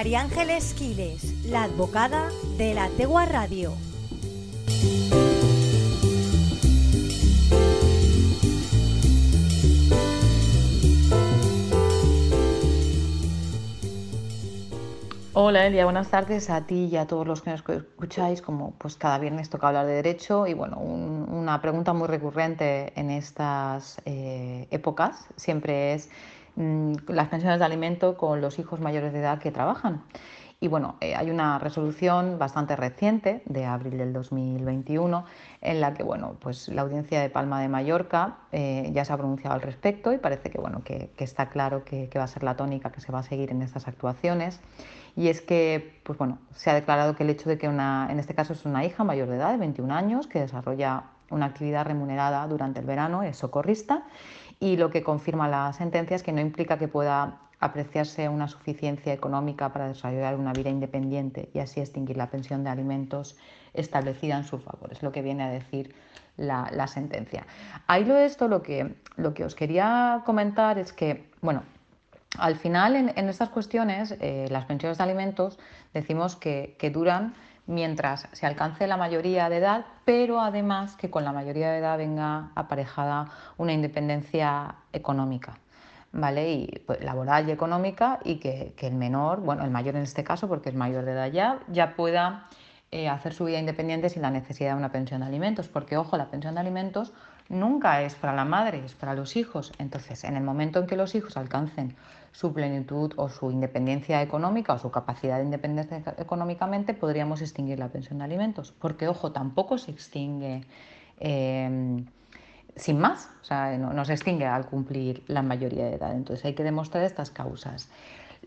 María Ángeles Quiles, la advocada de la Tegua Radio. Hola Elia, buenas tardes a ti y a todos los que nos escucháis. Como pues cada viernes toca hablar de derecho y bueno, una pregunta muy recurrente en estas eh, épocas siempre es mm, las pensiones de alimento con los hijos mayores de edad que trabajan. Y bueno, eh, hay una resolución bastante reciente de abril del 2021 en la que bueno, pues la audiencia de Palma de Mallorca eh, ya se ha pronunciado al respecto y parece que, bueno, que, está claro que, va a ser la tónica que se va a seguir en estas actuaciones. Y es que pues bueno, se ha declarado que el hecho de que una, en este caso es una hija mayor de edad, de 21 años, que desarrolla una actividad remunerada durante el verano, es socorrista, y lo que confirma la sentencia es que no implica que pueda apreciarse una suficiencia económica para desarrollar una vida independiente y así extinguir la pensión de alimentos establecida en su favor. Es lo que viene a decir la, sentencia. Ahí lo esto, lo que, lo que os quería comentar es que, bueno, al final en, estas cuestiones, eh, las pensiones de alimentos decimos que, que duran mientras se alcance la mayoría de edad, pero además que con la mayoría de edad venga aparejada una independencia económica. ¿vale? Y pues, laboral y económica y que, el menor, bueno, el mayor en este caso, porque es mayor de edad ya, ya pueda eh, hacer su vida independiente sin la necesidad de una pensión de alimentos, porque ojo, la pensión de alimentos nunca es para la madre, es para los hijos. Entonces, en el momento en que los hijos alcancen su plenitud o su independencia económica o su capacidad de independencia económicamente, podríamos extinguir la pensión de alimentos, porque ojo, tampoco se extingue. Eh, sin más, o sea, no, se extingue al cumplir la mayoría de edad. Entonces hay que demostrar estas causas.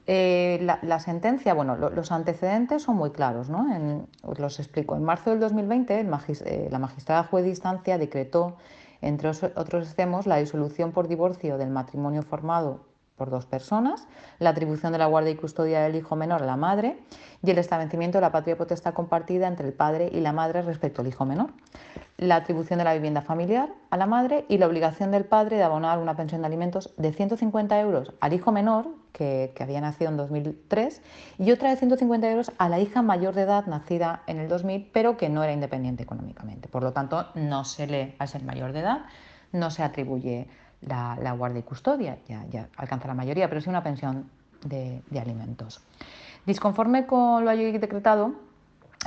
Eh, la, sentencia, bueno, los antecedentes son muy claros, ¿no? os los explico. En marzo del 2020, eh, la magistrada juez de instancia decretó, entre otros extremos, la disolución por divorcio del matrimonio formado por dos personas, la atribución de la guardia y custodia del hijo menor a la madre y el establecimiento de la patria potestad compartida entre el padre y la madre respecto al hijo menor, la atribución de la vivienda familiar a la madre y la obligación del padre de abonar una pensión de alimentos de 150 euros al hijo menor, que, había nacido en 2003, y otra de 150 euros a la hija mayor de edad nacida en el 2000, pero que no era independiente económicamente. Por lo tanto, no se le, al ser mayor de edad, no se atribuye la, guardia y custodia, ya, alcanza la mayoría, pero sí una pensión de, alimentos. Disconforme con lo allí decretado,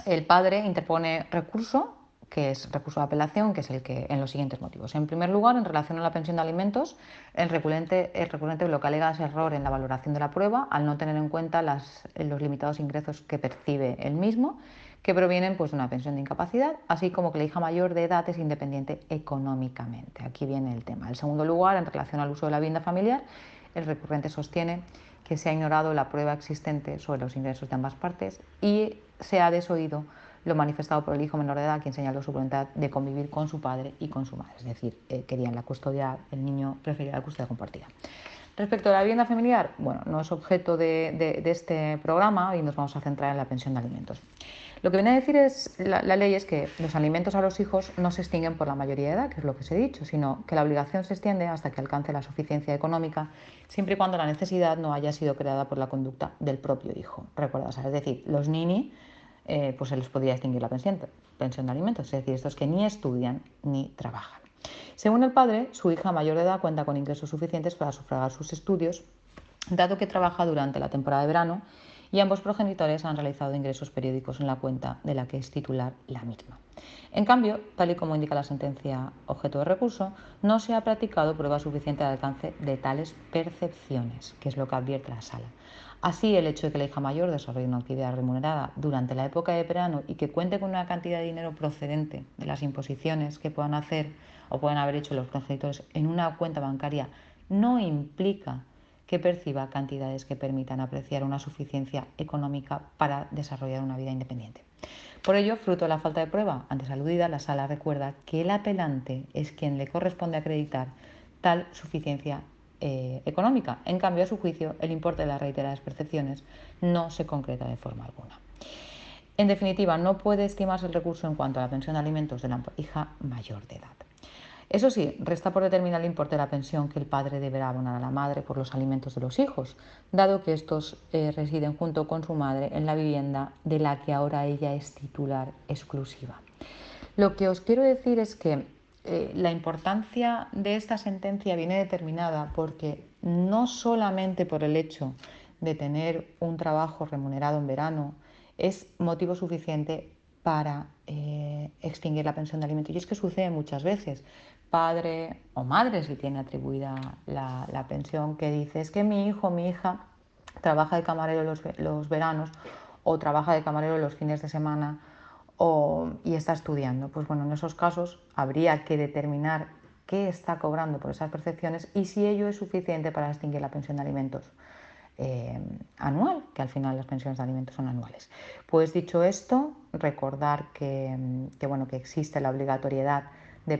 el padre interpone recurso, que es recurso de apelación, que es el que en los siguientes motivos. En primer lugar, en relación a la pensión de alimentos, el recurrente, el recurrente lo que alega es error en la valoración de la prueba al no tener en cuenta los limitados ingresos que percibe el mismo que provienen pues, de una pensión de incapacidad, así como que la hija mayor de edad es independiente económicamente. Aquí viene el tema. En segundo lugar, en relación al uso de la vivienda familiar, el recurrente sostiene que se ha ignorado la prueba existente sobre los ingresos de ambas partes y se ha desoído lo manifestado por el hijo menor de edad, quien señaló su voluntad de convivir con su padre y con su madre. Es decir, eh, querían la custodia, el niño prefería la custodia compartida. Respecto a la vivienda familiar, bueno, no es objeto de este programa y nos vamos a centrar en la pensión de alimentos. Lo que viene a decir es la, ley es que los alimentos a los hijos no se extinguen por la mayoría de edad, que es lo que os he dicho, sino que la obligación se extiende hasta que alcance la suficiencia económica, siempre y cuando la necesidad no haya sido creada por la conducta del propio hijo. Recuerda, es decir, los nini, eh, pues se les podría extinguir la pensión, pensión de alimentos, es decir, estos que ni estudian ni trabajan. Según el padre, su hija mayor de edad cuenta con ingresos suficientes para sufragar sus estudios, dado que trabaja durante la temporada de verano y ambos progenitores han realizado ingresos periódicos en la cuenta de la que es titular la misma. En cambio, tal y como indica la sentencia objeto de recurso, no se ha practicado prueba suficiente de alcance de tales percepciones, que es lo que advierte la sala. Así, el hecho de que la hija mayor desarrolle una actividad remunerada durante la época de verano y que cuente con una cantidad de dinero procedente de las imposiciones que puedan hacer o puedan haber hecho los progenitores en una cuenta bancaria no implica que perciba cantidades que permitan apreciar una suficiencia económica para desarrollar una vida independiente. Por ello, fruto de la falta de prueba antes aludida, la sala recuerda que el apelante es quien le corresponde acreditar tal suficiencia eh, económica. En cambio, a su juicio, el importe de las reiteradas percepciones no se concreta de forma alguna. En definitiva, no puede estimarse el recurso en cuanto a la pensión de alimentos de la hija mayor de edad. Eso sí, resta por determinar el importe de la pensión que el padre deberá abonar a la madre por los alimentos de los hijos, dado que estos eh, residen junto con su madre en la vivienda de la que ahora ella es titular exclusiva. Lo que os quiero decir es que eh, la importancia de esta sentencia viene determinada porque no solamente por el hecho de tener un trabajo remunerado en verano es motivo suficiente para eh, extinguir la pensión de alimentos. Y es que sucede muchas veces padre o madre, si tiene atribuida la, pensión, que dice es que mi hijo, mi hija trabaja de camarero los, los veranos o trabaja de camarero los fines de semana o, y está estudiando. Pues bueno, en esos casos habría que determinar qué está cobrando por esas percepciones y si ello es suficiente para extinguir la pensión de alimentos eh, anual, que al final las pensiones de alimentos son anuales. Pues dicho esto, recordar que, que bueno, que existe la obligatoriedad de,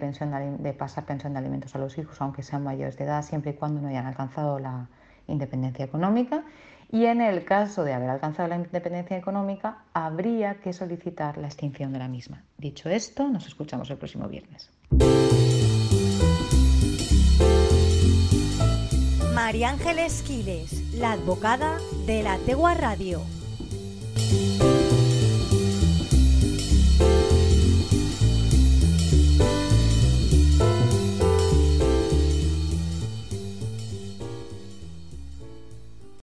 de, pasar pensión de alimentos a los hijos, aunque sean mayores de edad, siempre y cuando no hayan alcanzado la independencia económica. Y en el caso de haber alcanzado la independencia económica, habría que solicitar la extinción de la misma. Dicho esto, nos escuchamos el próximo viernes. María Ángeles Quiles, la advocada de la Tegua Radio.